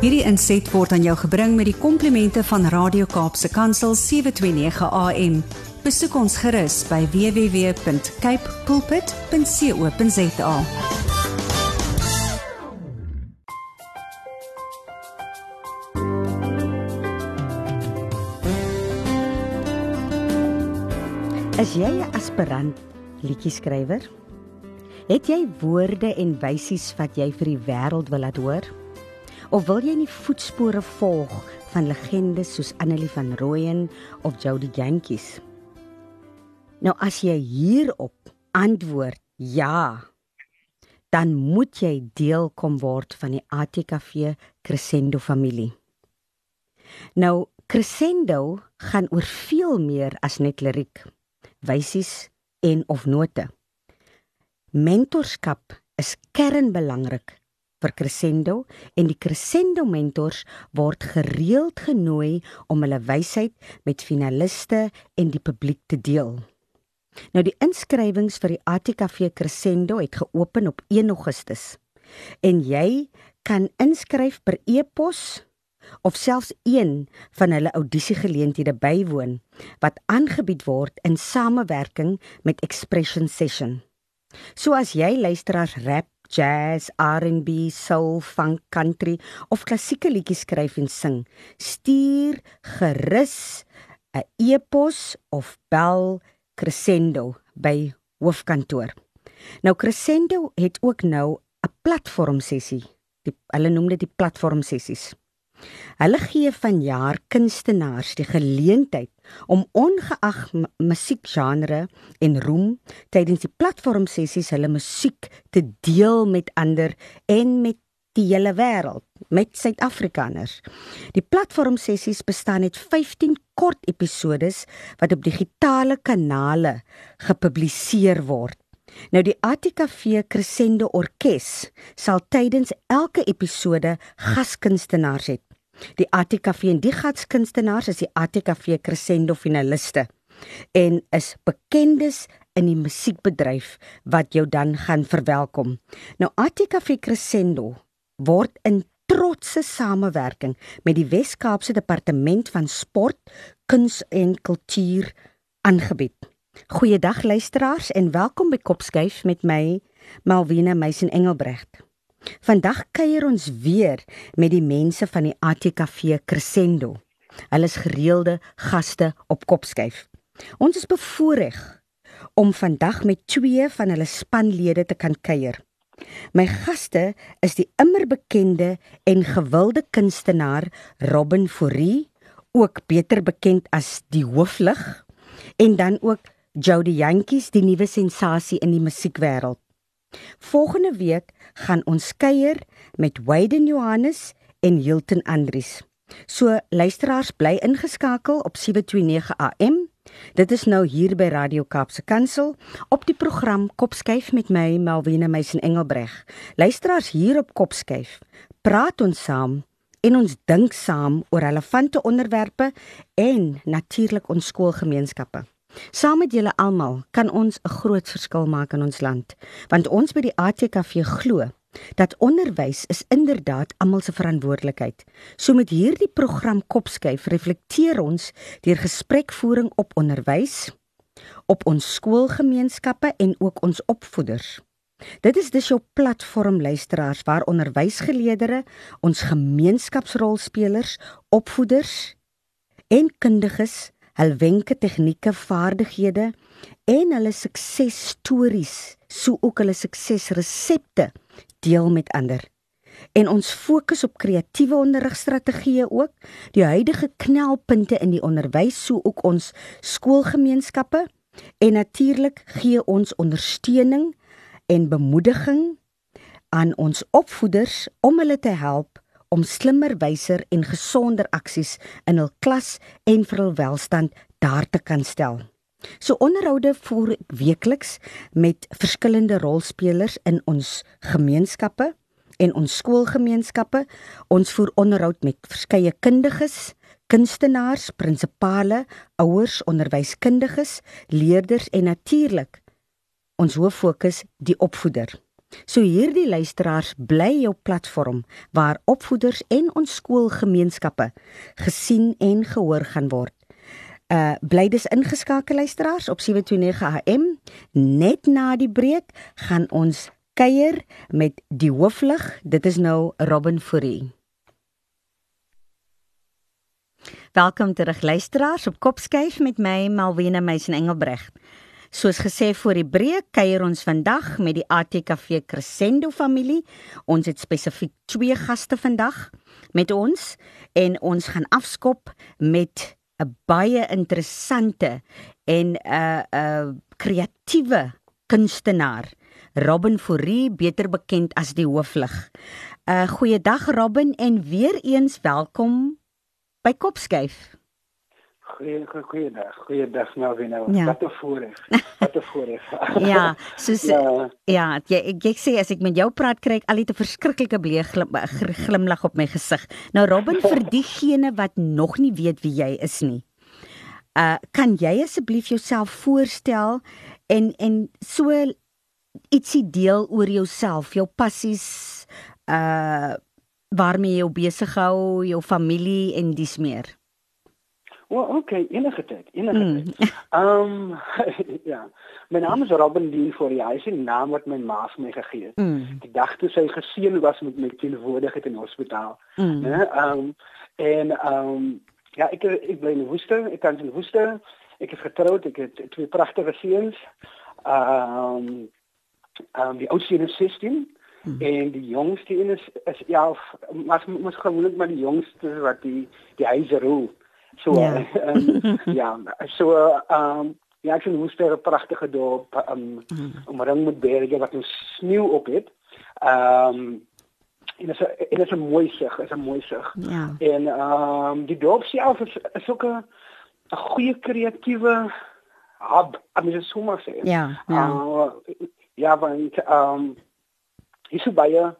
Hierdie inset word aan jou gebring met die komplimente van Radio Kaapse Kansel 729 AM. Besoek ons gerus by www.cape pulpit.co.za. Is jy 'n aspirant liedjie-skrywer? Het jy woorde en wysies wat jy vir die wêreld wil laat hoor? Of wil jy in die voetspore volg van legendes soos Annelie van Rooyen of Jody Jantjies? Nou as jy hierop antwoord ja, dan moet jy deel kom word van die ATKV Crescendo familie. Nou Crescendo gaan oor veel meer as net liriek wysies en of note. Mentorskap is kernbelangrik vir Crescendo en die Crescendo mentors word gereeld genooi om hulle wysheid met finaliste en die publiek te deel. Nou die inskrywings vir die ATKV Crescendo het geopen op 1 Augustus. En jy kan inskryf per e-pos of selfs een van hulle audisiegeleenthede bywoon wat aangebied word in samewerking met Expression Session. So as jy luisteraars rap, jazz, R&B, soul, funk, country of klassieke liedjies skryf en sing, stuur gerus 'n e-pos of bel Crescendo by hoofkantoor. Nou Crescendo het ook nou 'n platform sessie. Die hulle noem dit die platform sessies. Hulle gee vanjaar kunstenaars die geleentheid om ongeag musiekgenre en roem tydens die platformsessies hulle musiek te deel met ander en met die hele wêreld met Suid-Afrikaners. Die platformsessies bestaan uit 15 kort episodes wat op digitale kanale gepubliseer word. Nou die ATKV Crescendo Orkees sal tydens elke episode gaskunstenaars hê Die ATKV en die gatskunstenaars is die ATKV Crescendo finaliste en is bekendes in die musiekbedryf wat jou dan gaan verwelkom. Nou ATKV Crescendo word in trotse samewerking met die Wes-Kaapse Departement van Sport, Kuns en Kultuur aangebied. Goeiedag luisteraars en welkom by Kopskuif met my Malvina Meisen Engelbrecht. Vandag kuier ons weer met die mense van die ATKV Crescendo. Hulle is gereelde gaste op Kopskyf. Ons is bevoorreg om vandag met twee van hulle spanlede te kan kuier. My gaste is die immer bekende en gewilde kunstenaar Robin Fourie, ook beter bekend as die Hooflig, en dan ook Jody Jantjies, die nuwe sensasie in die musiekwêreld. Volgende week gaan ons kuier met Wayden Johannes en Hilton Andries. So luisteraars bly ingeskakel op 729 AM. Dit is nou hier by Radio Kaapse Kansel op die program Kopskyf met my Melvina Meisen Engelbreg. Luisteraars hier op Kopskyf, praat ons saam en ons dink saam oor relevante onderwerpe en natuurlik ons skoolgemeenskappe. Saam met julle almal kan ons 'n groot verskil maak in ons land, want ons by die ATKV glo dat onderwys is inderdaad almal se verantwoordelikheid. So met hierdie program Kopskyf reflekteer ons deur gesprekvoering op onderwys, op ons skoolgemeenskappe en ook ons opvoeders. Dit is dus jou platform luisteraars waar onderwysgeleerders, ons gemeenskapsrolspelers, opvoeders en kundiges hul wenke, tegnieke, vaardighede en hulle suksesstories, so ook hulle suksesresepte deel met ander. En ons fokus op kreatiewe onderrigstrategieë ook, die huidige knelpunte in die onderwys, so ook ons skoolgemeenskappe en natuurlik gee ons ondersteuning en bemoediging aan ons opvoeders om hulle te help om slimmer, wyser en gesonder aksies in hul klas en vir hul welstand daar te kan stel. So onderhoude voer ek weekliks met verskillende rolspelers in ons gemeenskappe en ons skoolgemeenskappe. Ons voer onderhoud met verskeie kundiges, kunstenaars, prinsipale, ouers, onderwyskundiges, leerders en natuurlik ons hoof fokus die opvoeder. So hierdie luisteraars bly jou platform waar opvoeders en ons skoolgemeenskappe gesien en gehoor gaan word. Uh bly dis ingeskakel luisteraars op 729 AM. Net na die breek gaan ons kuier met die hooflig. Dit is nou Robin Fourie. Welkom terug luisteraars op Kopskyf met my Malwena Meisen Engelbreg. Soos gesê voor die breek kuier ons vandag met die ATKV Crescendo familie. Ons het spesifiek twee gaste vandag met ons en ons gaan afskop met 'n baie interessante en 'n uh, 'n uh, kreatiewe kunstenaar, Robin Fourie, beter bekend as die hooflig. 'n uh, Goeiedag Robin en weer eens welkom by Kopskyf. Goeie goeiedag. Goeiedag Melvin. Ja. Wat 'n voorreg. Wat 'n voorreg. ja, soos ja, ja jy, ek, sê as ek met jou praat kry ek al 'n verskriklike bleek glim, glimlag op my gesig. Nou Robin vir diegene wat nog nie weet wie jy is nie. Uh kan jy asseblief jouself voorstel en en so ietsie deel oor jouself, jou passies uh waarmee jy besig hou, jou familie en dis meer. Well, okay, enige tyd, enige mm. tyd. Ehm um, ja. My naam is Robin Lee vir die huis en naam wat my ma vir my gegee het. Mm. Die dag toe sy geseën was met my teenwoordigheid in die hospitaal. Mm. Né? Ehm um, en ehm um, ja, ek ek bly in Woester, ek kan in Woester. Ek is getroud, ek het twee pragtige seuns. Ehm um, ehm um, die oudste is 16 Hmm. En die jongste een is is 11, maar mos gewoonlik maar die jongste wat die die. So ja, um, ja so ehm um, ja, ek sien hoe sterk 'n pragtige dorp um, mm. omring met berge wat nou sneeu op het. Ehm um, en dit is 'n dit is 'n mooi sig, is 'n mooi sig. Ja. En ehm um, die dorp self is is ook 'n 'n goeie kreatiewe hub, I mean sommer sê. Ja. Ja, uh, ja want ehm um, hier so baie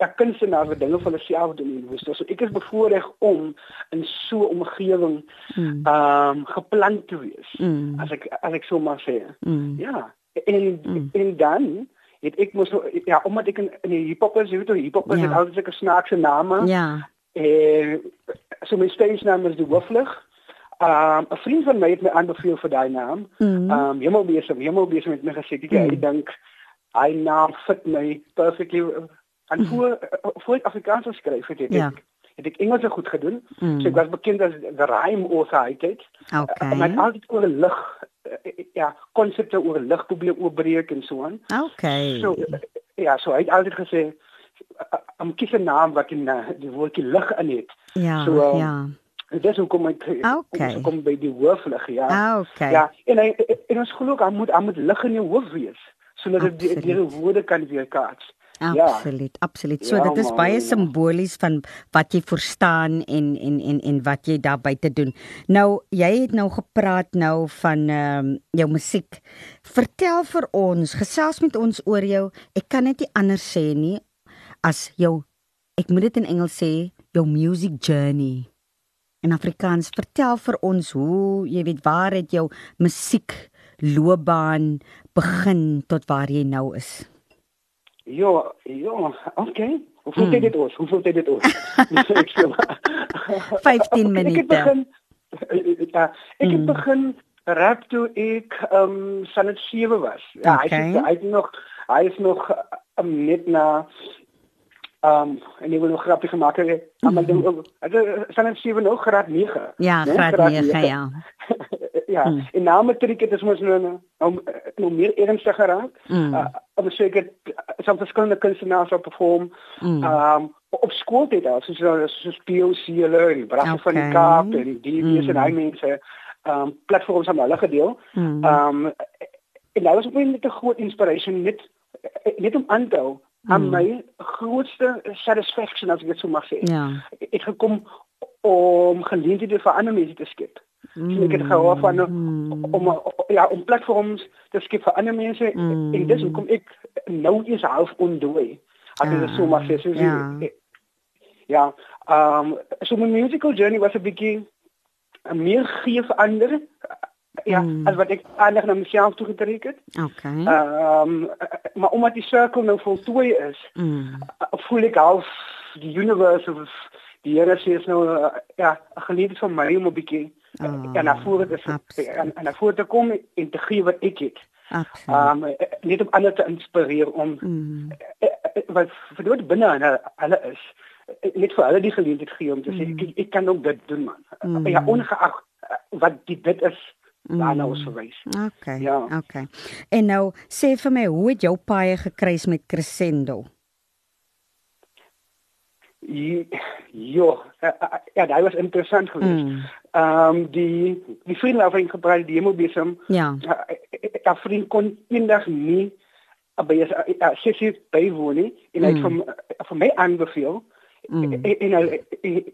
ek kunstenaar wat dinge van homself doen en woes. So ek is bevoorreg om in so 'n omgewing hmm. ehm mm. um, geplant te wees. Mm. As ek as ek so maar sê. Mm. Ja. En mm. en dan het ek mos ja, omdat ek in, in die hiphop is, jy weet hiphop is, ja. het altyd seker snaakse name. Ja. En so my stage naam is die Hooflig. Um 'n vriend van my het my aanbeveel vir daai naam. Mm. Um Hemel besig, Hemel besig met my gesê, ek mm. dink hy naam fit my perfectly en voor voor Afrikaans geskryf het ek ja. het ek Engels goed gedoen mm. so ek was bekend as the rhyme author het okay maar altyd oor lig eh, ja konsepte oor lig probeer oopbreek en so aan okay so ja so hy het altyd gesê om kies 'n naam wat in eh, die woordjie lig in het ja so um, ja Dit is hoekom ek okay. kom by die hooflig ja. Okay. Ja, en hy en ons glo ook hy moet hy moet lig in jou hoof wees sodat dit die woorde kan weerkaats. Absoluut, ja. absoluut. So ja, dit is man, baie ja. simbolies van wat jy verstaan en en en en wat jy daar buite doen. Nou, jy het nou gepraat nou van ehm um, jou musiek. Vertel vir ons, gesels met ons oor jou. Ek kan dit nie anders sê nie as jou ek moet dit in Engels sê, jou music journey. In Afrikaans, vertel vir ons hoe, jy weet, waar het jou musiek loopbaan begin tot waar jy nou is? Ja, ja, okay. Hoe voel hmm. dit ons? Hoe voel dit ons? 15 minute. Ek begin ja, ek het hmm. begin rap toe ek ehm um, sanet 7 was. Ja, okay. hy is hy is nog hy is nog um, net na ehm um, en ek wil nog grappie gemaak het. Maar dan het sanet 7 nog graad 9. Ja, nee, graad 9, 9 ja. ja, hmm. en na matriek het ons mos nou nou, nou meer ernstig geraak. Hmm. Uh, op seker some verskillende kunstenaars op perform. Hmm. Um op skool het daar soos soos POC hulle en Brasse okay. van die Kaap en die wie is en hy mense um platforms aan hulle gedeel. Hmm. Um en daar was ook net 'n groot inspirasie net net om aan te hou aan hmm. my grootste satisfaction as ek dit sou mag sê. Ja. Ek gekom om geleenthede vir ander mense te skep. Mm. So ek het gehou van mm. om, ja, om platforms te skep vir ander mense mm. en dis hoekom ek nou is half ondooi. Ek het so maar sê so ja. Ja, ehm um, so my musical journey was 'n bietjie meer gee vir ander Ja, mm. as wat ek aandag na myself toe getrek het. Okay. Ehm um, maar omdat die sirkel nou voltooi is, mm. voel ek half die universe of die Here sê is nou uh, ja, 'n geleentheid vir my om 'n bietjie oh, ja, na vore te en na vore te kom en te gee wat ek het. Ehm um, net om ander te inspireer om mm. wat vir dit binne hulle hulle is net vir hulle die geleentheid gee om te sê mm. ek, ek kan ook dit doen man. Mm. Ja ongeag wat die dit is daarna ons verwys. Okay. Ja. Okay. En nou sê vir my hoe het jou paie gekruis met Crescendo? Ja, ja, dat was interessant geweest. Mm. Ehm um, die die vriend waarvan ik gebruik die hemelbesem. Ja. Dat vriend kon eendag nie by 'n sessie bywoon en hy het mm. vir vir my aanbeveel mm. en hy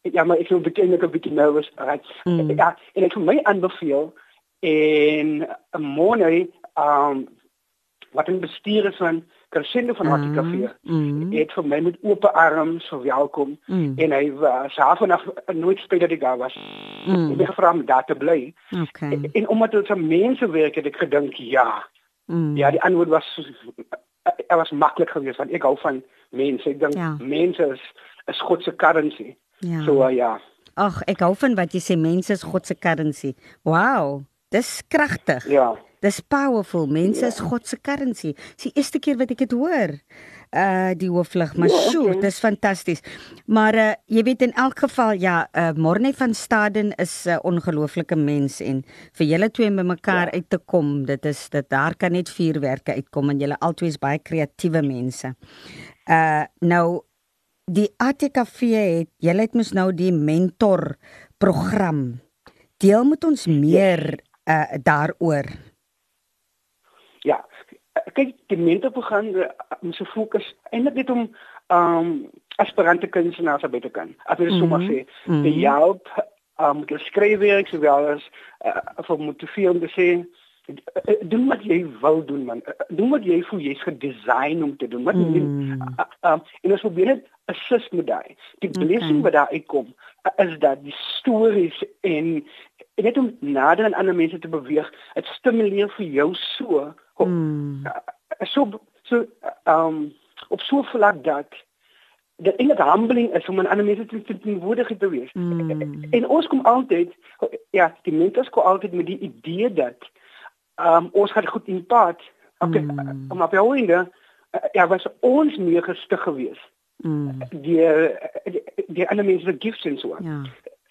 ja, maar ek voel baie net 'n bietjie nervous, right? Mm. Ja, en ek het my aanbeveel en 'n môre um, wat 'n bestuur is van Crescendo van Artica 4. Mm. Mm. Het vir my met oop arms verwelkom mm. en hy was uh, vanaf nooit spesiaal dat ek daar was. Mm. Ek het gevra om daar te bly. Okay. En, en omdat dit so mense werk het ek gedink ja. Mm. Ja, die antwoord was dit was maklik geweest want ek hou van mense. Ek dink ja. mense is is God se currency. Ja. So uh, ja. Ag, ek hou van wat jy sê mense is God se currency. Wow. Dis kragtig. Ja. Dis powerful. Mense is ja. God se currency. Dis die eerste keer wat ek dit hoor. Uh die hooflig, maar ja, so, okay. dis fantasties. Maar uh jy weet in elk geval ja, uh Morne van Staden is 'n uh, ongelooflike mens en vir julle twee bymekaar ja. uit te kom, dit is dit daar kan net vuurwerke uitkom en julle albei is baie kreatiewe mense. Uh nou die ATKV het julle het mos nou die mentor program. Deel met ons meer uh daaroor ja, kyk die mentorprogram moet se fokus eintlik net om ehm um, aspirante kunstenaars beter kan. As jy sommer mhm. sê, mm -hmm. die help um met skryfwerk sowel as uh, vir motiveer om te sê doen wat jy wil doen man. Doen wat jy voel jy's gedesign om te doen. Wat mm. uh, uh, en as probeer net assist met daai. Die blessing okay. wat daar uitkom is dat die stories en net om nader aan ander mense te beweeg, dit stimuleer vir jou so Hmm. So so um op so vlak dat dat in 'n humbling is om aan ander mense te teenwoordig te wees. Hmm. En ons kom altyd ja, die mense kom altyd met die idee dat um ons gaan goed in pad. Okay, hmm. om op jou einde ja, was ons meer gestig geweest. Mm. Die die, die ander mense gifts en so. Ja.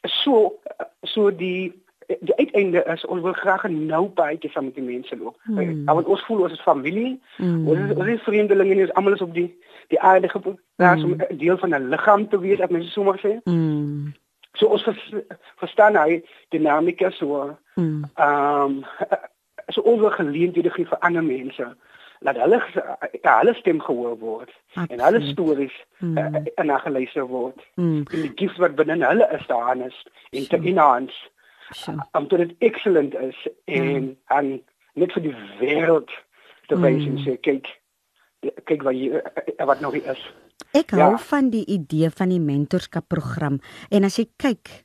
So so die die uiteinde is ons wil graag 'n nou baie saam met die mense loop. Hmm. Want ons voel ons is familie. Hmm. Ons is ons is vriendelinge en ons almal is op die die aarde geplaas hmm. om 'n deel van 'n liggaam te wees, as mense sommer sê. Hmm. So ons vers, verstaan hy dinamika so. Hmm. Ehm um, so oor geleenthede gee vir ander mense dat hulle ja, hulle stem gehoor word Absoluut. en hulle stories mm. uh, nageluister word. Mm. En die gifts wat binne hulle is daar is en te enhance omdat dit excellent is en mm. net vir die wêreld te wys en mm. sê kyk kyk wat jy wat nog is. Ek hou ja. van die idee van die mentorskap program en as jy kyk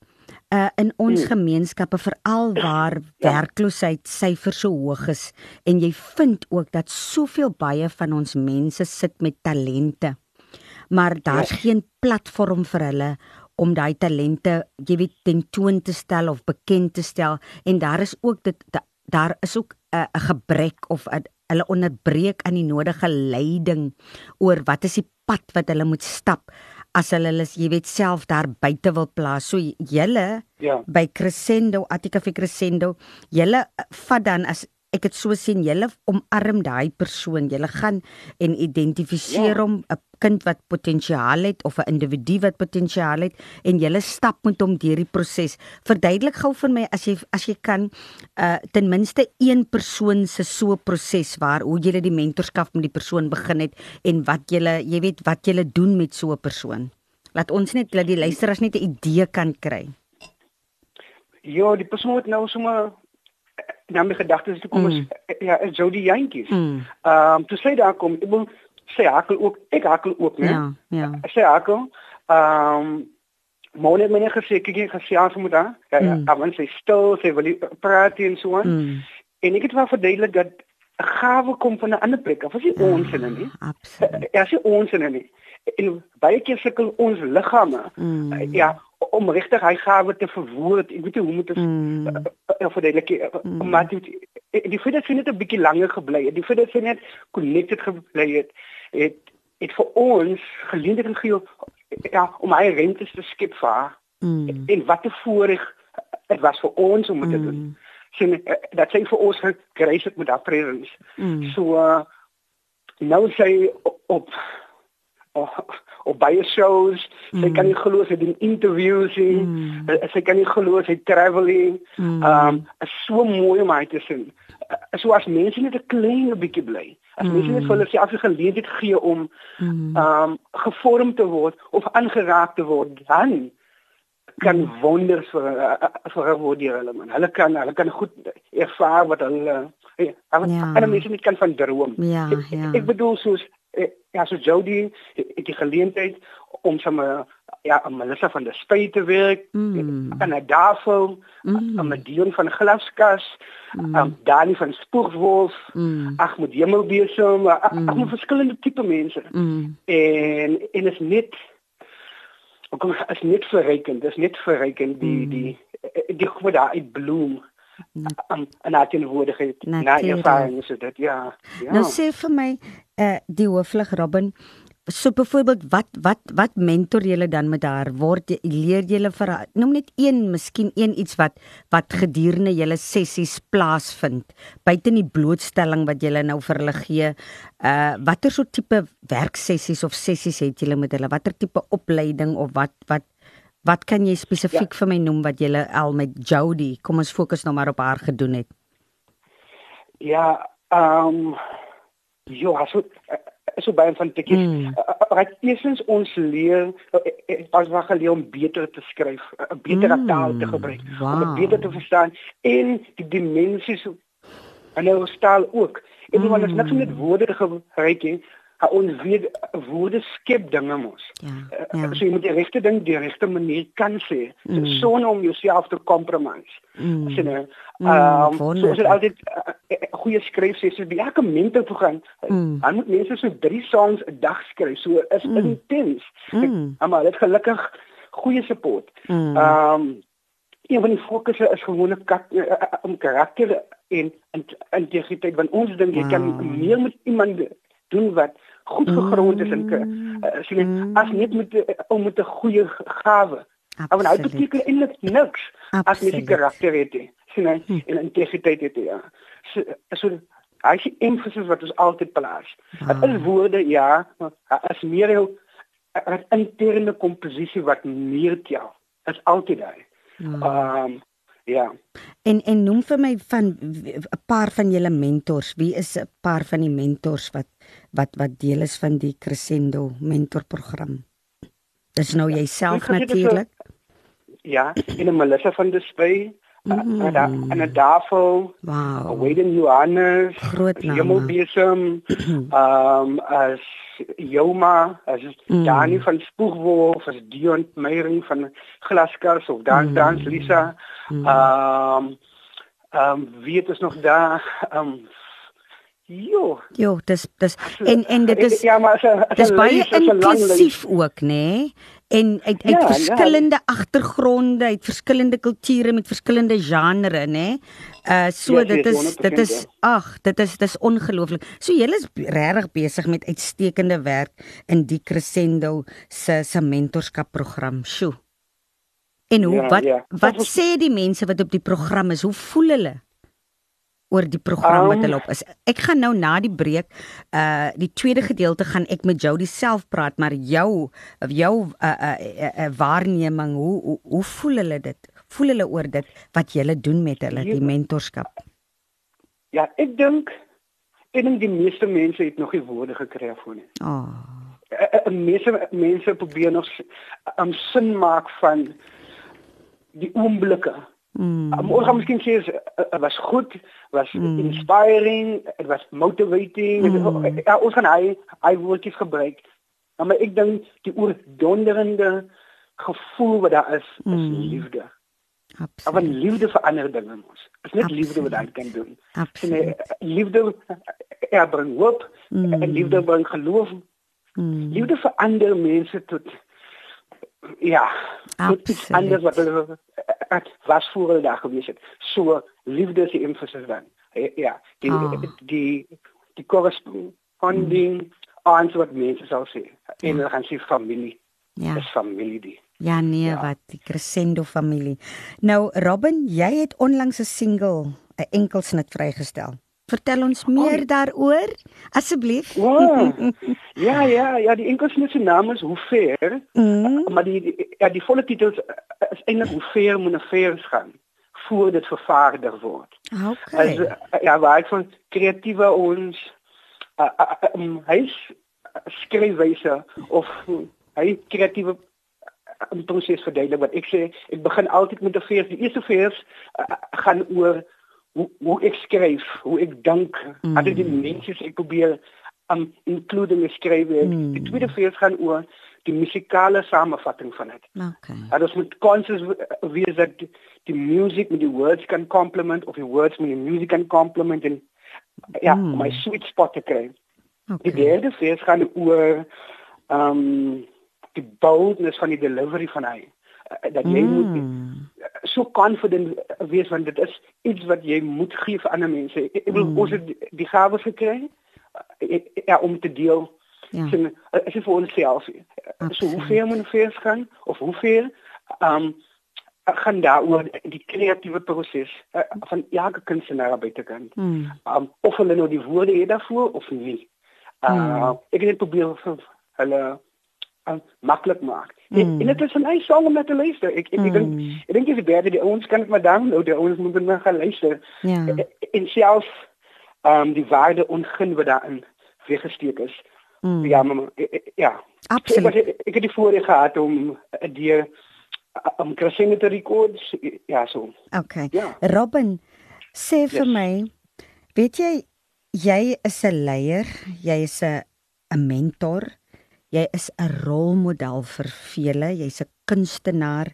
uh in ons mm. gemeenskappe veral waar ja. werkloosheid syfers so hoog is en jy vind ook dat soveel baie van ons mense sit met talente maar daar's ja. geen platform vir hulle om daai talente, jy weet, tentoon te stel of bekend te stel en daar is ook dit daar is ook 'n uh, gebrek of a, hulle onderbreek aan die nodige leiding oor wat is die pad wat hulle moet stap as hulle hulle jy weet self daar buite wil plaas. So julle ja. by Crescendo, Attica vir Crescendo, julle vat dan as ek het so sien julle omarm daai persoon. Julle gaan en identifiseer ja. hom ja. 'n kind wat potensiaal het of 'n individu wat potensiaal het en julle stap met hom deur die proses. Verduidelik gou vir my as jy as jy kan uh ten minste een persoon se so proses waar hoe julle die mentorskap met die persoon begin het en wat julle jy weet wat julle doen met so 'n persoon. Laat ons net laat die luisteraars net 'n idee kan kry. Ja, die persoon moet nou sommer na my gedagtes toe kom mm. is ja, is Jody Jantjies. Mm. Ehm um, toe sê daar kom ek wil sê hakel ook ek hakel ook, né? Ja, ja. Sê hakel. Ehm um, môre het myne gesê kyk jy gesels met haar. Ja, ja, mm. want sy stil, sy wil praat en so aan. Mm. En ek het wel verduidelik dat 'n gawe kom van 'n ander plek af. As jy ons in nie. Absoluut. Ja, as jy ons in nie. En baie keer sukkel ons liggame. Mm. Ja, om regtig hy gawe te verwoord. Ek weet nie hoe moet dit mm. uh, uh, verduidelik nie. Mm. Maar die die feit dat sy net 'n bietjie langer gebly het. Die feit dat sy net connected gebly het, het het vir ons geleentheid gegee ja, om hy rente te skep vir haar. Mm. En wat te voorreg dit was vir ons om dit mm. te doen. Mm sien dat sy vir ons gekry het met haar presence. Mm. So uh, nou sy op op, op baie shows, mm. sy kan nie glo sy doen interviews nie. Mm. Eh, sy kan nie glo sy traveling. Mm. Um is so mooi om haar te sien. So as mense net 'n klein bietjie bly. As mense net mm. vir hulle self die geleentheid gee om mm. um gevorm te word of aangeraak te word, dan kan mm. wonders vir vir word hier hulle man. Hulle kan hulle kan goed ervaar wat hulle ja, hulle mense net kan van droom. Ja, ja. Ek, ek bedoel soos eh, ja, so Jody het die geleentheid om sommer ja, om Melissa van der Spy te werk mm. en 'n daarvoor mm. om 'n Dion van Glaskas, mm. um, Dani van Spoegwolf, mm. ag met Hemelbesem, mm. ag verskillende tipe mense. Mm. En en is net kom as net verrykend, dis net verrykend die mm. die die, die hoe daar uit bloem aan aan teenwoordigheid na ervaring is dit ja, ja. Nou sê vir my eh uh, die hooflig Robin So byvoorbeeld wat wat wat mentor jy dan met haar? Word jy leer jy vir noem net een miskien een iets wat wat gedurende julle sessies plaasvind buite die blootstelling wat jy nou vir hulle gee. Uh watter so tipe werksessies of sessies het jy met hulle? Watter tipe opleiding of wat wat wat kan jy spesifiek ja. vir my noem wat jy al met Jody kom ons fokus nou maar op haar gedoen het Ja ehm um, ja so so baie van tikkies. Mm. Wat eersins ons leer eh, eh, as wat geleer om beter te skryf, 'n beter mm. taal te gebruik, wow. om dit beter te verstaan en die dimensies en ons taal ook. En mm. wanneer ons net met woorde gebruik, Ha ons weet woorde skep dinge mos. Ja, ja. So jy moet die regte ding die regte manier kan sê. Mm. So sonder om jouself te compromise. Mm. So nou, mm, ehm um, so is dit altyd uh, uh, goeie skryfsessie by elke mentor program. Mm. Dan moet mense so 3 songs 'n dag skryf. So is mm. intens. Mm. Maar dit gelukkig goeie support. Ehm mm. um, een van die fokusse is gewoonlik om karakter en integriteit want ons dink jy wow. kan meer met iemand doen wat goed gegrond is en uh, sien mm. as net met uh, om met 'n goeie gawe. Maar nou beteken eintlik niks Absoluut. as jy die karakter het. Sien jy hm. en integriteit het ja. So so hy sê emphasis wat ons altyd plaas. Dit ah. is woorde ja, maar as meer 'n interne komposisie wat meer tel. Is altyd daar. Ehm um, Ja. En en noem vir my van 'n paar van julle mentors. Wie is 'n paar van die mentors wat wat wat deel is van die Crescendo mentorprogram? Dis nou ja, jouself natuurlik. Ja, in 'n Melissa van der Spy, mm. en 'n Dafo. Wow. Wayden Johannes. Groot naam. Jemelbesem. Ehm um, as Joma, as mm. Dani van Spoegwolf, as Dion Meyering van Glaskars of Dan mm. Dans Lisa. Mm. Ehm um, ehm um, wie het ons nog daar? Ehm um, Jo. Jo, dis dis en en dit is ja, maar dis baie inklusief ook, nê? Nee? En uit uit ja, verskillende ja. agtergronde, uit verskillende kulture met verskillende genres, nê? Nee? Uh so ja, dit is dit is ag, dit is dis ongelooflik. So julle is regtig besig met uitstekende werk in die Crescendo se se mentorskap program. Sjoe. En hoe ja, wat ja. wat sê die mense wat op die program is? Hoe voel hulle? Oor die program wat hulle op is. Ek gaan nou na die breek uh die tweede gedeelte gaan ek met Jody self praat, maar jou jou uh uh, uh, uh waarneming, hoe, hoe hoe voel hulle dit? Voel hulle oor dit wat jy doen met hulle die mentorskap? Ja, ek dink ek dink die meeste mense het nog nie woorde gekry vir nie. Oh. Die meeste mense probeer nog 'n um, sin maak van die oomblikke Mm. Um, ons gaan miskien sê dit uh, was goed, was mm. inspiring, it was motivating. Mm. Ja, ons gaan hy hy woordjies gebruik. Maar ek dink die oordonderende gevoel wat daar is, is mm. liefde. Absoluut. Want liefde verander dinge mos. Dit is net Absoluut. liefde wat dan kan doen. Absoluut. En, liefde ja, bring hoop mm. en liefde bring geloof. Mm. Liefde verander mense tot ja, tot iets anders wat hulle was voor hulle daar gewees het. So liefde is die emphasis dan. Ja, die oh. die die corresponding mm. antwoord mense sal sê. En hulle gaan sê familie. Ja. Dis familie die. Ja nee, ja. wat die Crescendo familie. Nou Robin, jy het onlangs 'n single, 'n enkelsnit vrygestel. Vertel ons meer oh. daaroor asseblief. Wow. Ja, ja, ja, die enkelsnit se naam is Hoe ver? Mm. Maar die, die ja, die volle titel is eintlik Hoe ver moet 'n vers gaan voor dit vervaardig word. Okay. As, ja, waar ek van kreatiewe ons uh, uh, um, hy skryfwyse of hy kreatiewe 'n proses verduidelik wat ek sê ek begin altyd met 'n vers die eerste vers uh, gaan oor hoe hoe ek skryf hoe ek dink mm. al die mense ek probeer um, including die skryf mm. die tweede vers gaan oor die musikale samevatting van dit okay dit moet conscious wees dat die music met die words kan complement of die words met die music kan complement en ja mm. my sweet spot te kry okay. die derde vers gaan oor um die boldness van die delivery van hy uh, dat jy mm. moet so confident wees want dit is iets wat jy moet gee vir ander mense. Ek bedoel mm. ons het die gawes gekry uh, ja om te deel. Ja. So, as jy vir ons self so hoe ver moet ons gaan of hoe ver um gaan daar oor die kreatiewe proses uh, van elke kunstenaar by te kan. Mm. Um of hulle nou die woorde het daarvoor of nie. Uh mm. ek het probeer vir hulle uh, maklik maak. Mm. En, en dit is 'n nice song om net te luister. Ek ek, mm. ek dink ek dink jy baie die ons kan dit maar download, die ons moet net gaan luister. Ja. En self ehm um, die waarde ongun wat daarin weggesteek is. Mm. Ja, maar ja. Absoluut. Ek, ek, ek het die voorreg gehad om uh, die om Crescendo te records. Ja, so. Okay. Ja. Robin sê vir yes. my, weet jy jy is 'n leier, jy is 'n 'n mentor. Jy is 'n rolmodel vir vele. Jy's 'n kunstenaar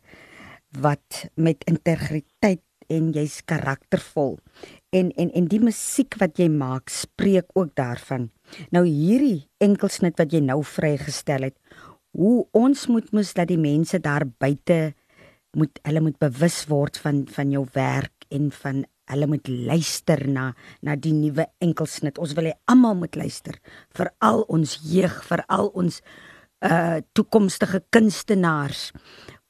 wat met integriteit en jy's karaktervol. En en en die musiek wat jy maak spreek ook daarvan. Nou hierdie enkelsnit wat jy nou vrygestel het, hoe ons moet mos dat die mense daar buite moet hulle moet bewus word van van jou werk en van hulle moet luister na na die nuwe enkelsnit. Ons wil hê almal moet luister, veral ons jeug, veral ons uh toekomstige kunstenaars.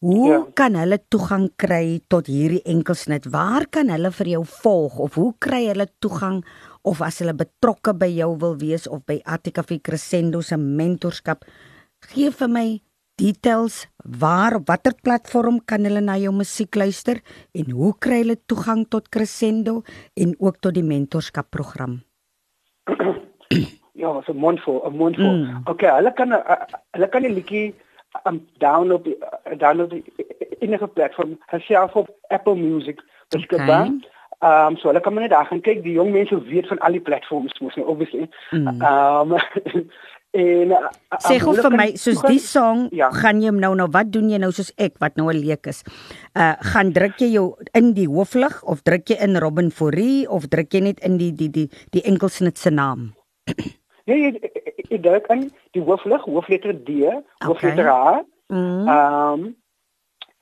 Hoe ja. kan hulle toegang kry tot hierdie enkelsnit? Waar kan hulle vir jou volg of hoe kry hulle toegang of as hulle betrokke by jou wil wees of by Attica Crescendo se mentorskap? Gee vir my details waar op watter platform kan hulle na jou musiek luister en hoe kry hulle toegang tot Crescendo en ook tot die mentorskap program? Ja, so 'n mondvol, 'n mondvol. Mm. Okay, hulle kan uh, hulle kan die liedjie um, download uh, download enige platform, selfs op Apple Music. Dis okay. gedaan. Ehm um, so hulle kan net daar gaan kyk. Die jong mense weet van al die platforms mos nou obviously. Mm. Ehm um, En sê gou vir my, soos die song, ja. gaan jy nou nou wat doen jy nou soos ek wat nou 'n leek is? Uh gaan druk jy jou in die hooflig of druk jy in Robin Fourie of druk jy net in die die die die enkelsnit se naam? Nee, jy, jy druk in die hooflig, hoofletter D, hoofletter A. Mhm. Ehm mm. um,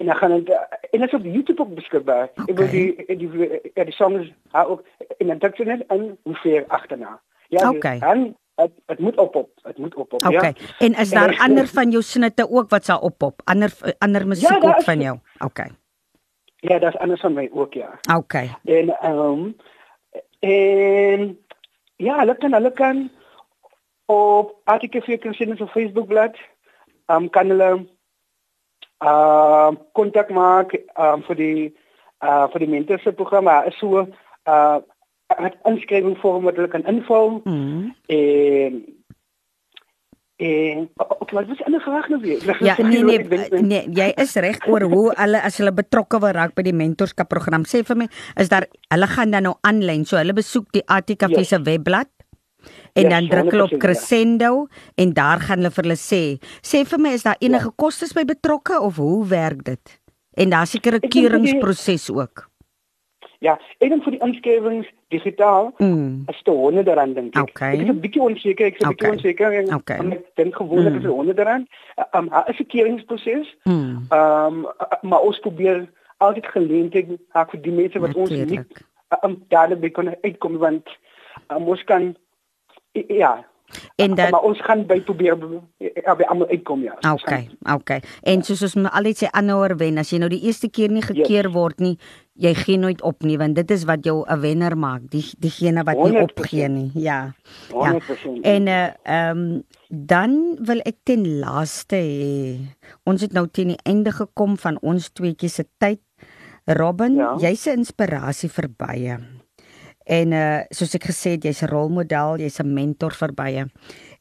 en dan gaan dit en dit is op YouTube ook beskikbaar. Okay. Ek wil die die die, ja, die song is ook in 'n druk net in hoe ver agterna. Ja, okay. en dit dit moet oppop. Dit moet oppop, okay. ja. Okay. En is daar en ander van jou snitte ook wat sal oppop? Ander ander musiek ja, ook van jou? Okay. Ja, daar's ander van my ook, ja. Okay. En ehm um, en ja, hulle kan hulle kan op artikel vir kunstenaars op Facebook bladsy ehm um, kan hulle ehm uh, kontak maak ehm um, vir die eh uh, vir die mentorship program. Is so eh uh, het inskrywing vorm wat hulle kan invul. Mm. En en ook wat was 'n ander vraag nou weer? Ja, nee nee, nee, jy is reg oor hoe hulle as hulle betrokke wil raak by die mentorskap program. Sê vir my, is daar hulle gaan dan nou aanlyn, so hulle besoek die ATKV se yes. webblad? En ja, dan druk hulle op crescendo ja. en daar gaan hulle vir hulle sê, sê vir my is daar enige ja. kostes by betrokke of hoe werk dit? En daar seker 'n keuringsproses ook. Ja, en vir die inskrywings digitaal mm. is dit 100 rand dink ek. Okay. Ek is 'n bietjie onseker, ek is 'n okay. bietjie onseker en okay. ek dink gewoonlik mm. is dit 100 rand. Ehm um, is 'n keuringsproses. Ehm mm. um, maar ons probeer altyd geleentheid hak vir die mense wat Natuurlijk. ons nie um, dadelik kon uitkom want um, ons kan ja En dan maar ons gaan by probeer ja, by almal uitkom ja. Okay, okay. En soos ons altyd sê aanhouer wen, as jy nou die eerste keer nie gekeer yes. word nie, jy gee nooit op nie want dit is wat jou 'n wenner maak, die diegene wat 100%. nie opgee nie. Ja. 100%. Ja. En uh ehm um, dan wil ek ten laaste hê. Ons het nou teen die einde gekom van ons tweetjies se tyd. Robin, ja. jy's 'n inspirasie vir baie. En uh soos ek gesê het, jy's 'n rolmodel, jy's 'n mentor vir baie.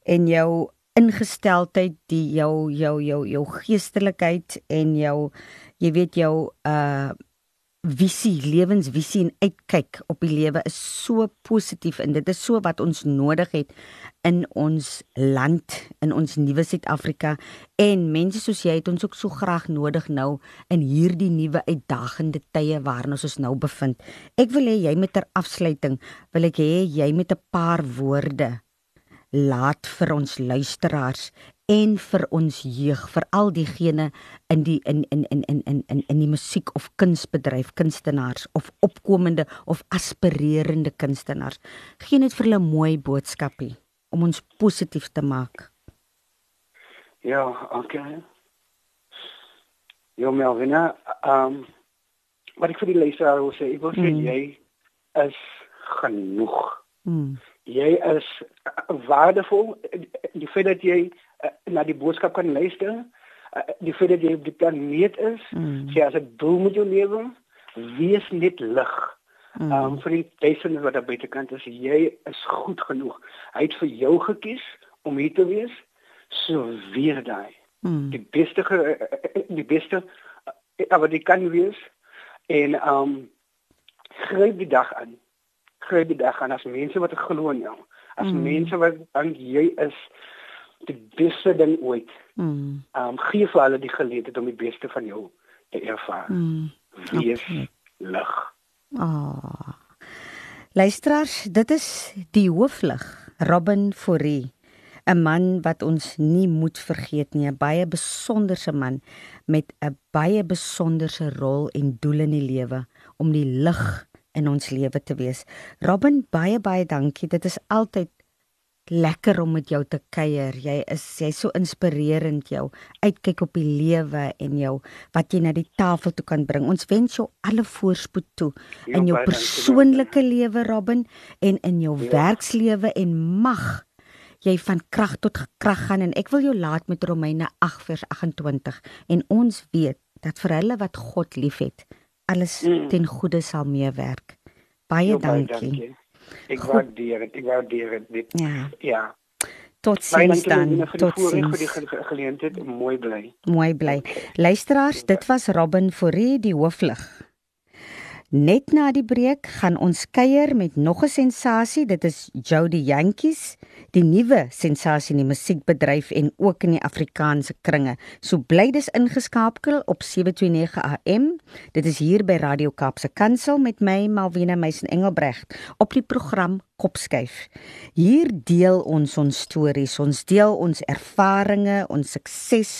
En jou ingesteldheid, die jou jou jou jou geestelikheid en jou jy weet jou uh visie, lewensvisie en uitkyk op die lewe is so positief en dit is so wat ons nodig het in ons land, in ons nuwe Suid-Afrika en mense soos jy het ons ook so graag nodig nou in hierdie nuwe uitdagende tye waarin ons ons nou bevind. Ek wil hê jy met ter afsluiting wil ek hê jy met 'n paar woorde laat vir ons luisteraars en vir ons jeug, vir al diegene in die in in in in in in in die musiek of kunsbedryf, kunstenaars of opkomende of aspirerende kunstenaars. Geen net vir hulle mooi boodskapie om ons positief te maak. Ja, okay. Jo Melvina, ehm um, wat ek vir die luisteraar wil sê, ek wil sê mm. jy is genoeg. Mm. Jy is waardevol. Die feit dat jy uh, na die boodskap kan luister, uh, die feit dat jy op die planeet is, mm. jy as 'n doel met jou lewe, wees net lig. Mm. Um vir die duisende wat daar buitekant is, jy is goed genoeg. Hy het vir jou gekies om hier te wees. So weer daai. Mm. Die beste die beste maar dit kan wees en um gryp die dag aan. Gryp die dag aan as mense wat glo in jou. As mm. mense wat dink jy is die beste ding ooit. Mm. Um gee vir hulle die geleentheid om die beste van jou te ervaar. Mm. Wees lig. Ah. Oh. Luisteraars, dit is die hooflig Robin Forrie. 'n man wat ons nie moet vergeet nie, 'n baie besonderse man met 'n baie besonderse rol en doel in die lewe om die lig in ons lewe te wees. Robin, baie baie dankie. Dit is altyd lekker om met jou te kuier. Jy is jy so inspirerend jou uitkyk op die lewe en jou wat jy na die tafel toe kan bring. Ons wens jou alle voorspoed toe ja, in jou persoonlike lewe Robin en in jou ja. werkslewe en mag jy van krag tot krag gaan en ek wil jou laat met Romeine 8:28 en ons weet dat vir hulle wat God liefhet alles mm. ten goeie sal meewerk. Baie jo, dankie. dankie. Ek waardeer dit. Ek waardeer dit. Ja. Ja. Tot sins dan. Tot sins. vir die geleentheid. Mooi bly. Mooi bly. Luisteraars, dit was Robin Forrie die hooflig. Net na die breek gaan ons kuier met nog 'n sensasie. Dit is Jody Jantjies, die nuwe sensasie in die musiekbedryf en ook in die Afrikaanse kringe. So bly dis ingeskakel op 729 AM. Dit is hier by Radio Kaapse Kansel met my Malvina Meisen Engelbregt op die program Kopskuif. Hier deel ons ons stories, ons deel ons ervarings, ons sukses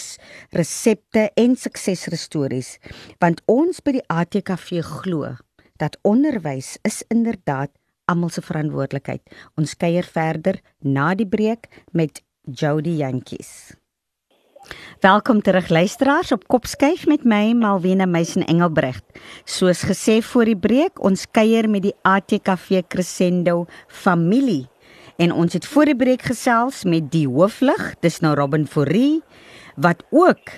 resepte en suksesstories, want ons by die ATKV glo dat onderwys is inderdaad almal se verantwoordelikheid. Ons kuier verder na die breek met Jody Jantjies. Welkom terug luisteraars op Kopskuif met my Malwena Meisen Engelbregt. Soos gesê voor die breek, ons kuier met die ATKV Crescendo familie. En ons het voor die breek gesels met die hooflig, dis nou Robin Forrie, wat ook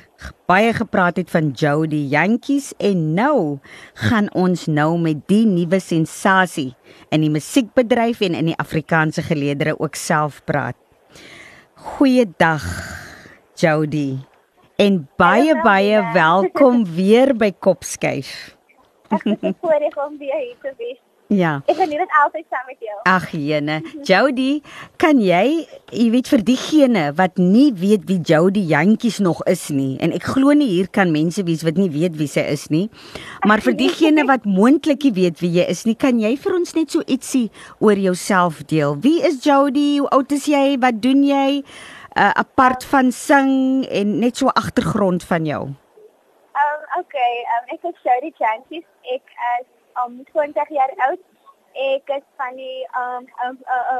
baie gepraat het van Jody Jantjies en nou gaan ons nou met die nuwe sensasie in die musiekbedryf en in die Afrikaanse geleedere ook self praat. Goeiedag Jody. En baie baie welkom weer by Kopskuif. Ek is voorreg om weer hier te wees. Ja. Ek geniet dit altyd saam met jou. Ag jene, Jody, kan jy, jy weet vir diegene wat nie weet wie Jody Jantjies nog is nie en ek glo nie hier kan mense wees wat nie weet wie sy is nie. Maar vir diegene wat moontlik nie weet wie jy is nie, kan jy vir ons net so ietsie oor jouself deel? Wie is Jody? Hoe oud is jy? Wat doen jy? Uh apart van sing en net so agtergrond van jou. Um okay, um ek is Jody Jantjies. Ek is um 20 jaar oud. Ek is van die um um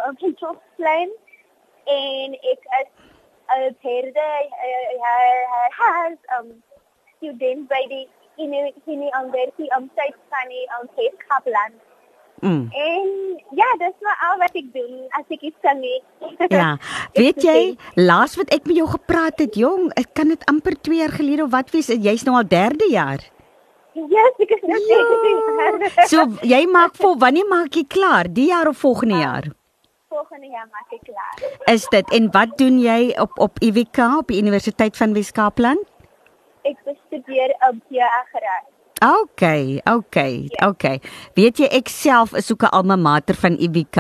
um Pittsburgh en ek is 'n perde hy has um student by die in in die university um van die um Cape Kaplan. Mm. En ja, dis maar al wat ek doen as ek iets kan nie. ja. Weet jy, laas wat ek met jou gepraat het, jong, ek kan dit amper 2 jaar gelede of wat wees, jy's nou al 3de jaar. Yes, ek is net ja. So jy maak vol wanneer maak jy klaar? Die jaar of volgende uh, jaar? Volgende jaar maak ek klaar. Is dit en wat doen jy op op UWK op die Universiteit van Wes-Kaapland? Ek bestudeer op die agtergrond. Okay, okay, ja. okay. Weet jy ek self is ook 'n alma mater van UWK.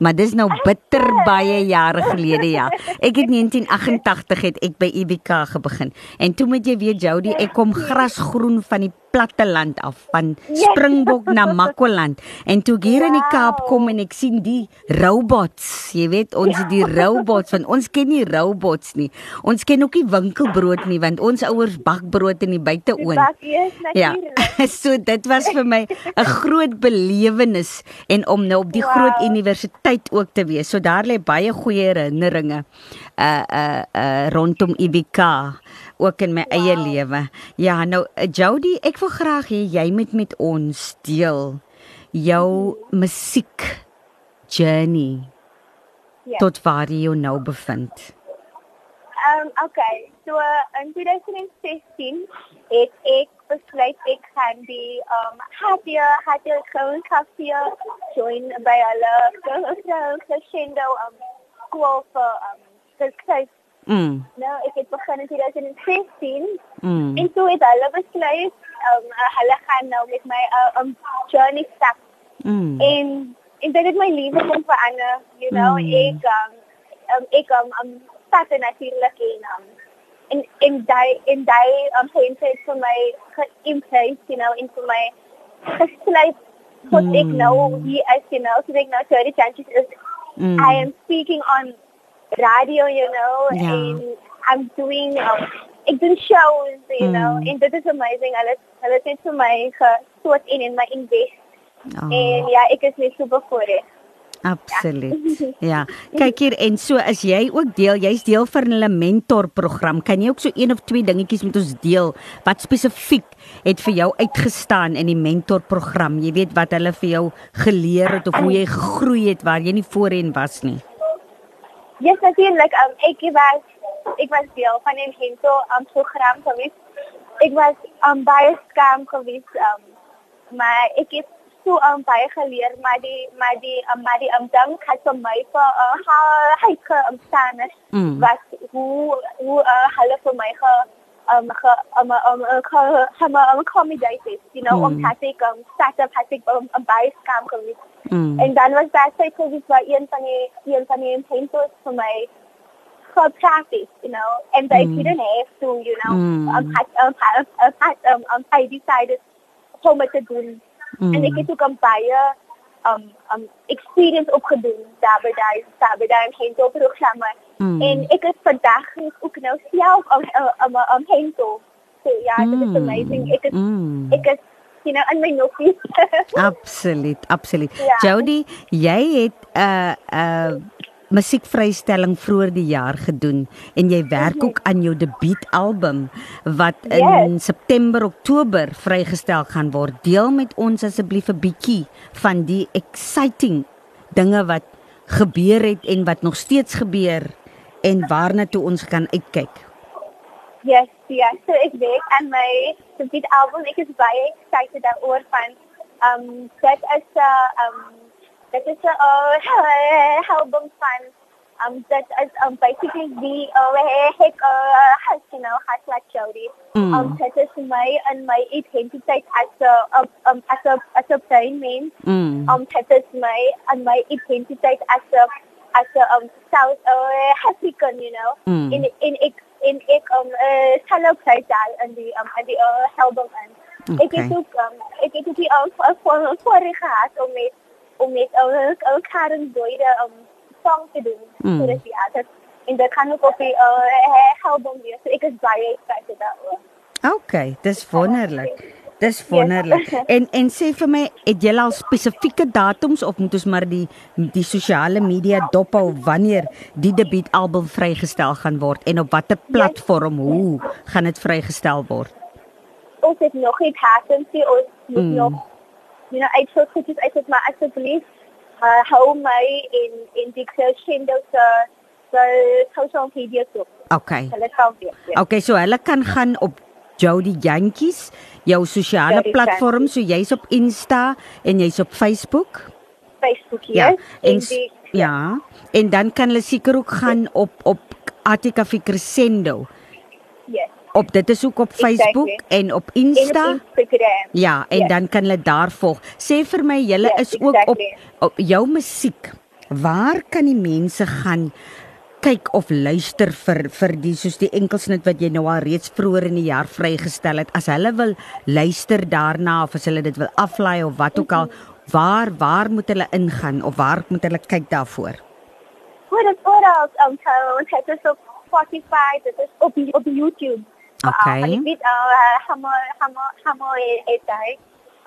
Maar dis nou bitter baie jare gelede ja. Ek het 1988 het ek by UWK begin. En toe moet jy weet Jody, ek kom grasgroen van die platte land af van Springbok na Makwaland. En toe hier in die Kaap kom en ek sien die robots jy weet ons het die robots van ons ken nie robots nie. Ons ken ook nie winkelbrood nie want ons ouers bak brood in die buiteoond. Ja. so dit was vir my 'n groot belewenis en om nou op die wow. groot universiteit ook te wees. So daar lê baie goeie herinneringe uh uh uh rondom IBK ook in my wow. eie lewe. Ja, nou eh, Jody, ek wil graag hê jy moet met ons deel jou musiek journey. Ja. Tot waar jy jou nou bevind. Ehm um, okay, so in 2016 het ek besluit ek gaan die ehm um, happy happy gewoon kafee join by hulle crescendo um school for um the Mm. Nou, ek het begin in 2016. Mm. En toe het hulle besluit, um, hulle gaan nou met my 'n uh, um, journey stap. Mm. En en dit het my lewe kom verander, you know, mm. ek um, um ek um, um stap natuurlik in um en en daai en daai um het vir my geïmpress, you know, in vir my gesluit tot mm. ek nou hier as you know, so ek nou 30 chances is mm. I am speaking on radio, you know, yeah. and I'm doing um, ek doen shows, you mm. know, and dit is amazing. Hulle hulle het net vir my gesoort in in my invest. Oh. En ja, ek is net super voorreg. Absoluut. Ja. Kyk hier en so as jy ook deel, jy's deel van hulle mentor program. Kan jy ook so een of twee dingetjies met ons deel wat spesifiek het vir jou uitgestaan in die mentor program? Jy weet wat hulle vir jou geleer het of hoe jy gegroei het waar jy nie voorheen was nie. Yes, natuurlijk. Um, ik was, ik was deel van een Hinto um, program geweest. Ik was um, bij scam geweest. Um, maar ik heb zo um, bij geleerd. Maar die, maar die, um, maar die um, dank had voor mij voor uh, heike um, staan. Mm. Was hoe, hoe uh, hulle voor mij ge, um, ge, um, um, um, ge, um, um, accommodated. You know, mm. om um, had ik um, um, bij scam geweest. Mm. En dan was daar sy COVID waar een van die een van die mentors vir my for practice, you know, and they mm. didn't have to, you know, mm. um, had, um, um, um, um, I decided om het te doen. Mm. En ek het ook 'n baie um, um, experience opgedoen daar by daai daar by daai mentor programme. Mm. En ek het vandag ook nou self 'n 'n 'n mentor. So ja, yeah, mm. dit is amazing. Ek is mm. ek is you know, in my noppies. absoluut, absoluut. Ja. Jody, jy het 'n uh, 'n uh, musiekvrystelling vroeër die jaar gedoen en jy werk mm -hmm. ook aan jou debuutalbum wat in yes. September Oktober vrygestel gaan word. Deel met ons asseblief 'n bietjie van die exciting dinge wat gebeur het en wat nog steeds gebeur en waarna toe ons kan uitkyk. Yes, yes. So ek werk aan my debuut album. Ek is baie excited daaroor van um dit is 'n uh, um dit is 'n uh, album van um that is um basically the uh hek uh has you know has like Jody. Mm. Um that is my and my identity as a um as a as a plain man. Mm. Um that is my and my identity as a as a um South uh African, you know. Mm. In in in in ek um uh hello play daar in die um in die uh album en okay. ek het ook um ek het ook die um voor voor gehad om met om met uh, uh Karen Doide um song te doen mm. vir die artist en dit kan ook op die uh, album wees. So ek is baie excited daaroor. Okay, dis wonderlik. Dis wonderlik. Yes. En en sê vir my, het jy al spesifieke datums of moet ons maar die die sosiale media dop hou wanneer die debuutalbum vrygestel gaan word en op watter platform yes. hoe gaan dit vrygestel word? Ons het nog nie happen sê ons moet mm. nog you know, ek sou sê dit is maar asseblief uh, hou my in in die crescendo se se social media toe. Okay. Hulle kan weer. Ja. Okay, so hulle kan gaan op Jody Jantjies, jou sosiale platform, so jy's op Insta en jy's op Facebook. Facebook ja. En, die, ja. ja. En dan kan hulle seker ook gaan op op Attica Crescendo. Yes op dit is ook op Facebook exactly. en op Insta. En op Instagram. Ja, en yes. dan kan hulle daar volg. Sê vir my, julle yes, is ook exactly. op, op jou musiek. Waar kan die mense gaan kyk of luister vir vir die soos die enkelsnit wat jy nou al reeds vroeër in die jaar vrygestel het? As hulle wil luister daarna of as hulle dit wil aflaai of wat ook al, waar waar moet hulle ingaan of waar moet hulle kyk daarvoor? Hoe dit oral um, ons het dit op Spotify, dit is op op YouTube. Okay. Uh, weet uh hamo hamo hamo etay.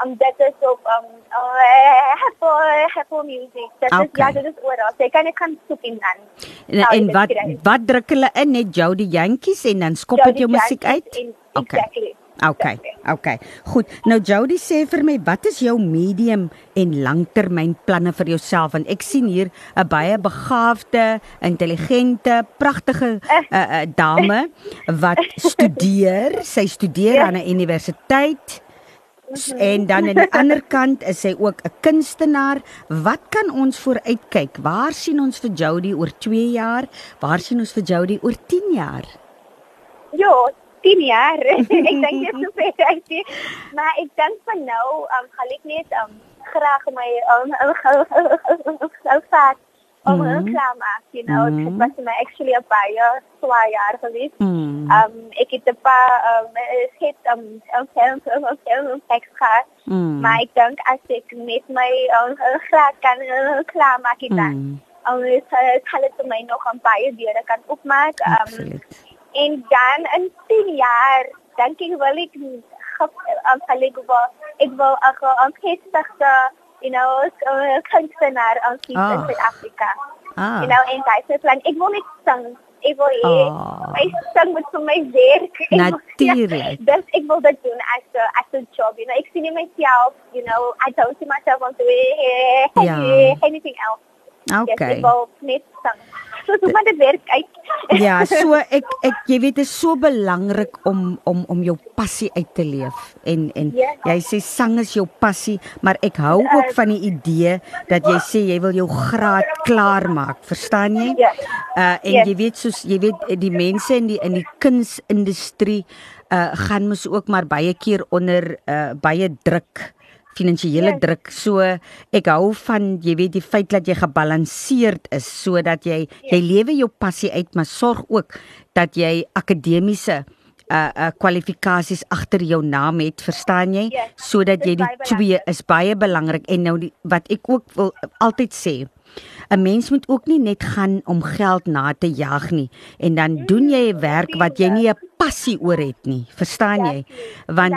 Um dit is op um uh happy happy music. Dit okay. is ja, dit is oral. Jy kan ek kan soek in dan. En, en wat wat druk hulle in net Jody Jantjies en dan skop dit jou musiek uit? In, okay. Exactly. Okay. Okay. Goed. Nou Jody sê vir my, wat is jou medium en langtermynplanne vir jouself? Want ek sien hier 'n baie begaafde, intelligente, pragtige uh, eh, uh, eh, dame wat studeer. Sy studeer ja. aan 'n universiteit. Mhm. En dan aan die ander kant is sy ook 'n kunstenaar. Wat kan ons vooruitkyk? Waar sien ons vir Jody oor 2 jaar? Waar sien ons vir Jody oor 10 jaar? Ja, 10 jaar. ek dink jy sou sê ek sê, maar ek dink van nou, um, gaan ek net um, graag my um, sou vat om mm -hmm. klaar maak, you know, mm -hmm. dit was my actually 'n baie swaar jaar geweest. Mm. Um ek het 'n paar um het um um self um self um teks gehad. Mm. Maar ek dink as ek met my um, graag kan uh, klaar maak dit dan. Mm -hmm. Um, het, het, het, het my nog een paar deure kan opmaak. Um. En dan in 10 jaar dink ek wil ek aan gelyk wat ek wil ek aan gestigte you know kunstenaar uh, aan ah. in oh. Suid-Afrika. Ah. You know en daai se plan ek wil net sing ek wil hê oh. my sing moet vir my werk. Natuurlik. Dis ek wil dit doen as a job. You know ek sien myself, you know, I don't see myself on the way yeah. anything else. Okay. Yes, ek wil net sing so hoe maar dit werk uit. ja, so ek ek jy weet dit is so belangrik om om om jou passie uit te leef en en. Ja. jy sê sang is jou passie, maar ek hou ook van die idee dat jy sê jy wil jou graad klaar maak, verstaan jy? Ja. Uh en yes. jy weet soos jy weet die mense in die in die kunsindustrie uh gaan mos ook maar baie keer onder uh baie druk finansiële yes. druk. So ek hou van jy weet die feit dat jy gebalanseerd is sodat jy yes. jy lewe jou passie uit, maar sorg ook dat jy akademiese uh uh kwalifikasies agter jou naam het, verstaan jy? Yes. Sodat jy die twee is baie belangrik en nou die, wat ek ook wil altyd sê, 'n Mens moet ook nie net gaan om geld na te jag nie en dan doen jy 'n werk wat jy nie 'n passie oor het nie. Verstaan jy? Want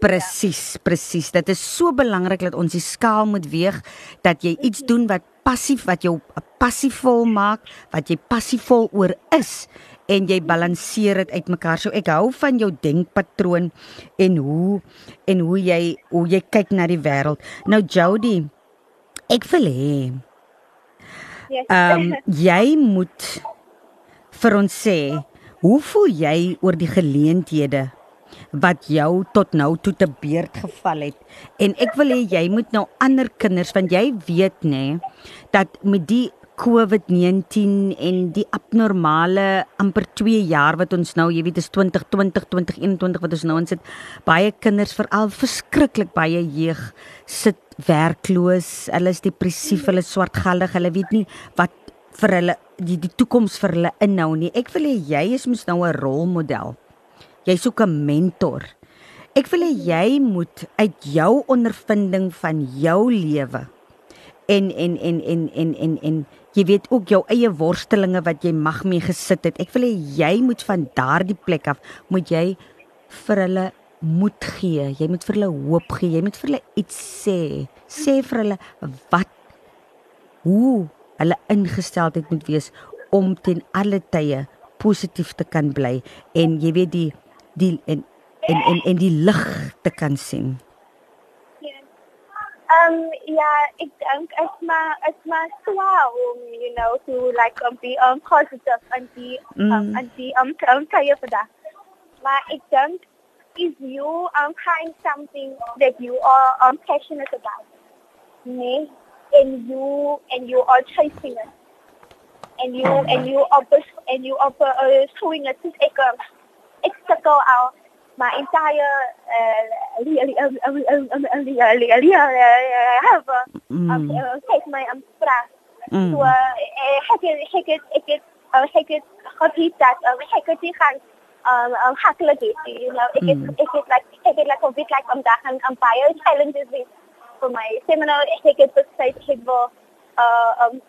Presies, presies. Dit is so belangrik dat ons die skaal moet weeg dat jy iets doen wat passief wat jou passievol maak, wat jy passievol oor is en jy balanseer dit uitmekaar. So ek hou van jou denkpatroon en hoe en hoe jy hoe jy kyk na die wêreld. Nou Jody, ek wil hê Ehm um, jy moet vir ons sê, hoe voel jy oor die geleenthede wat jou tot nou toe te beurt geval het? En ek wil hê jy moet nou ander kinders want jy weet nê dat met die COVID-19 en die abnormale amper 2 jaar wat ons nou, jy weet, is 2020, 2021 wat ons nou in sit. Baie kinders veral verskriklik baie jeug sit werkloos, hulle is depressief, hulle swartgallig, hulle weet nie wat vir hulle die die toekoms vir hulle inhou nie. Ek wil hê jy is mos nou 'n rolmodel. Jy soek 'n mentor. Ek wil hê jy moet uit jou ondervinding van jou lewe en en en en en en en jy weet ook jou eie worstelinge wat jy mag mee gesit het. Ek wil hê jy moet van daardie plek af moet jy vir hulle moed gee. Jy moet vir hulle hoop gee. Jy moet vir hulle iets sê. Sê vir hulle wat hoe hulle ingesteldheid moet wees om ten alle tye positief te kan bly en jy weet die die en en en, en die lig te kan sien. Um yeah, ek dink is maar is maar swaar om you know to like um, be um positive and be um mm. and be um um kaya vir dat. Maar ek dink if you um find something that you are um passionate about, me, and you and you are chasing it, and you and you are and you are uh, showing it to take a obstacle out my entire have take my um. So ek ek ek ek ek ek gebied dat ek het die gaan um um hakkelik you know ek het ek het like ek het like a bit like om dag en um baie challenges with for my seminar ek het besluit ek wil uh um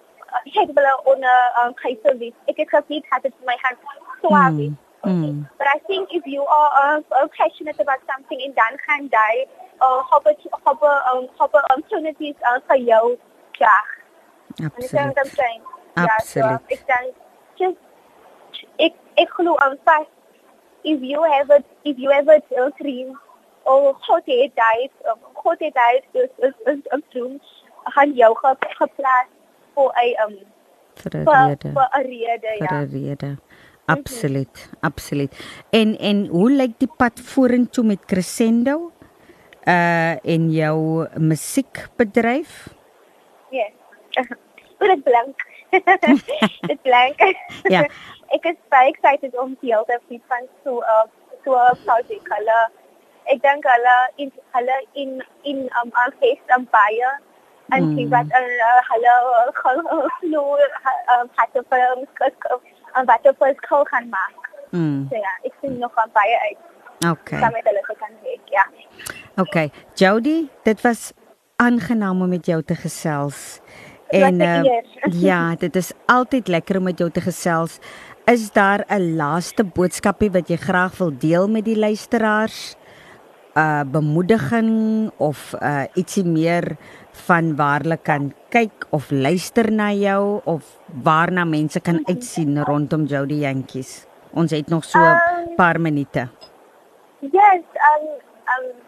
ek wil onder um kaiser ek het gebied het dit my hand swaar Mm. But I think if you are uh, uh, passionate about something in dan gaan jy uh hope hope um hope opportunities uh, vir jou. Absoluut. I'm. Absoluut. Yeah, so ek dan just ek ek glo aan vas if you have a if you have a dream or God het dit God het dit is is is 'n droom gaan jou geplaas vir 'n um vir 'n rede. vir 'n rede ja. Vir 'n rede. Absoluut, mm -hmm. absoluut. En en hoe lyk die pad vorentoe met Crescendo? Uh en jou musiekbedryf? Ja. Yes. Dit blank. Dit blank. ja. Ek is baie excited om deel te wees van so 'n uh, so 'n project hulle. Ek dink hulle in hulle in in um al fees um baie en mm. sien wat hulle hulle glo het vir en wat op ons kol gaan maak. Mm. So ja, ek sien nog aan baie uit. Okay. Saam met hulle kan wees, ja. Okay, Jody, dit was aangenaam om met jou te gesels. En uh, ja, dit is altyd lekker om met jou te gesels. Is daar 'n laaste boodskapie wat jy graag wil deel met die luisteraars? Uh bemoediging of uh ietsie meer van waar hulle kan kyk of luister na jou of waarna mense kan uitsien rondom Jody Jantjies. Ons het nog so 'n um, paar minute. Yes, um um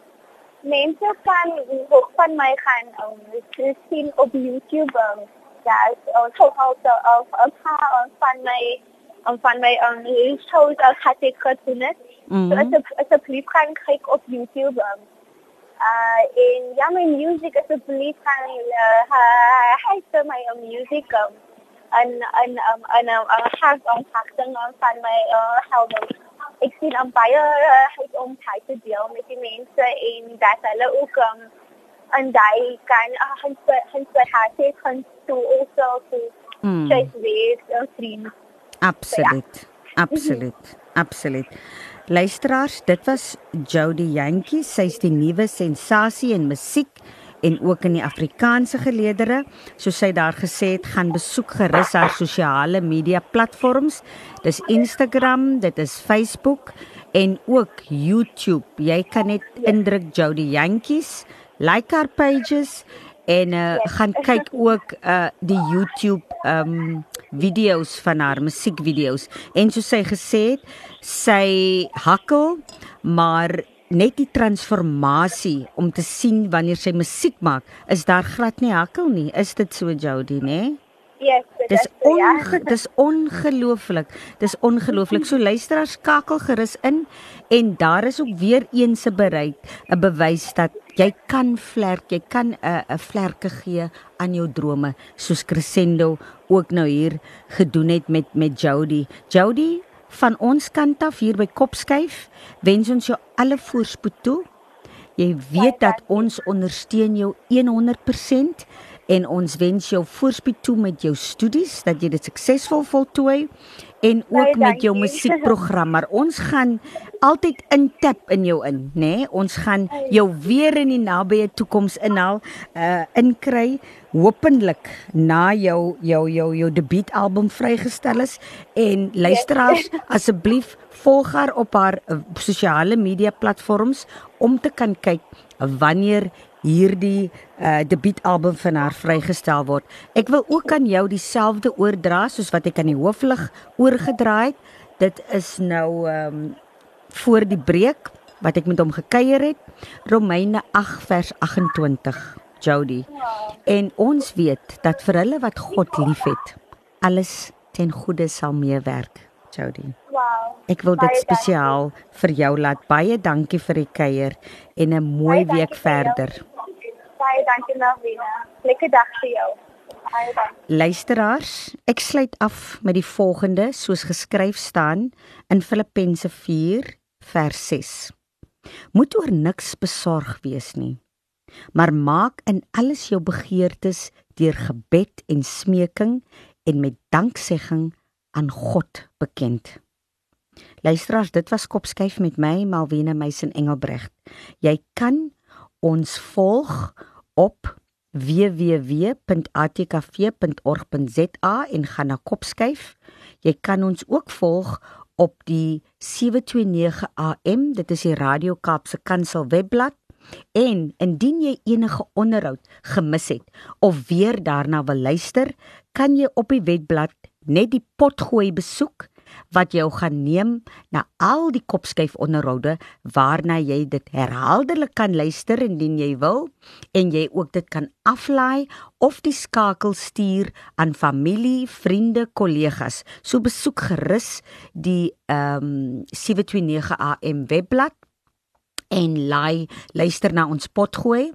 mense kan ook van my gaan um sien op YouTube. Um, ja, ons hoop also of of how van my um, van my um shows as het ek gedoen het. Mm -hmm. So asseblief gaan kyk op YouTube. Um, uh, in ja, my music asseblief gaan uh, hy my um, music um, en en um, en um, uh, pakking on van my uh, album. Ek sien aan baie uh, het om tyd te deel met die mense en dat hulle ook um, en daai kan uh, happy kan to also to mm. chase with uh, dreams. Absoluut. So, ja. Absoluut. Absoluut. Luisteraars, dit was Jody Jantjie. Sy's die nuwe sensasie in musiek en ook in die Afrikaanse geleedere. Soos sy daar gesê het, gaan besoek gerus haar sosiale media platforms. Dis Instagram, dit is Facebook en ook YouTube. Jy kan net indruk Jody Jantjies, like haar pages en uh, gaan kyk ook uh die YouTube um video's van haar musiekvideo's en soos sy gesê het sy hakkel maar net die transformasie om te sien wanneer sy musiek maak is daar glad nie hakkel nie is dit so Jody nê Yes, dis onge, dis ongelooflik. Dis ongelooflik. So luisteraars skakel gerus in en daar is ook weer eens se bereid 'n bewys dat jy kan vlerk, jy kan 'n uh, 'n vlerke gee aan jou drome soos Crescendo ook nou hier gedoen het met met Jody. Jody van ons kant af hier by Kopskyf wens ons jou alle voorspoed toe. Jy weet dat ons ondersteun jou 100% en ons wens jou voorspoed toe met jou studies dat jy dit suksesvol voltooi en ook Baie met jou musiekprogram maar ons gaan altyd intap in jou in nê nee? ons gaan jou weer in die nabye toekoms inhaal uh inkry hopelik na jou jou jou jou debuutalbum vrygestel is en luisteraars asseblief volg haar op haar uh, sosiale media platforms om te kan kyk wanneer hierdie uh, debuutalbum van haar vrygestel word. Ek wil ook aan jou dieselfde oordra soos wat ek aan die hooflig oorgedra het. Dit is nou ehm um, voor die breek wat ek met hom gekuier het. Romeine 8 vers 28. Jody. En ons weet dat vir hulle wat God liefhet, alles ten goeie sal meewerk. Jody. Ek wil dit spesiaal vir jou laat. Baie dankie vir die kuier en 'n mooi week verder. Baie dankie Navina. Lekker dag vir jou. Baie. Luisteraars, ek sluit af met die volgende soos geskryf staan in Filippense 4 vers 6. Moet oor niks besorg wees nie. Maar maak in alles jou begeertes deur gebed en smeking en met danksegging aan God bekend. Luisteraars, dit was Kopskyf met my Malwena Meisen Engelbregt. Jy kan ons volg op www.atkv.org.za en gaan na Kopskyf. Jy kan ons ook volg op die 729 AM, dit is die Radio Kaapse Kansel webblad. En indien jy enige onderhoud gemis het of weer daarna wil luister, kan jy op die webblad net die potgooi besoek wat jou gaan neem na al die kopskyf onderhoude waarna jy dit herhaaldelik kan luister indien jy wil en jy ook dit kan aflaai of die skakel stuur aan familie, vriende, kollegas. So besoek gerus die ehm um, 729 AM webblad en laai luister na ons potgooi.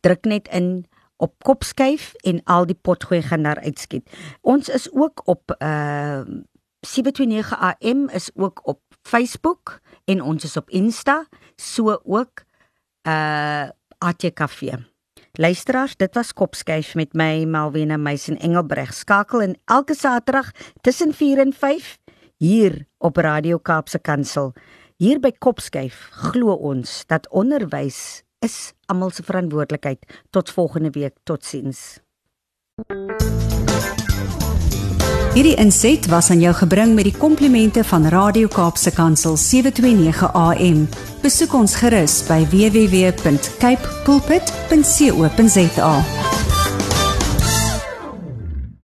Druk net in op kopskyf en al die potgooi gaan daar uitskiet. Ons is ook op uh, 729 AM is ook op Facebook en ons is op Insta, so ook uh ATKV. Luisteraars, dit was Kopskyf met my Malwena Meisen Engelbreg. Skakel in elke Saterdag tussen 4 en 5 hier op Radio Kaapse Kansel. Hier by Kopskyf glo ons dat onderwys is almal se verantwoordelikheid. Tot volgende week. Totsiens. Hierdie inset was aan jou gebring met die komplimente van Radio Kaapse Kansel 729 AM. Besoek ons gerus by www.cape pulpit.co.za.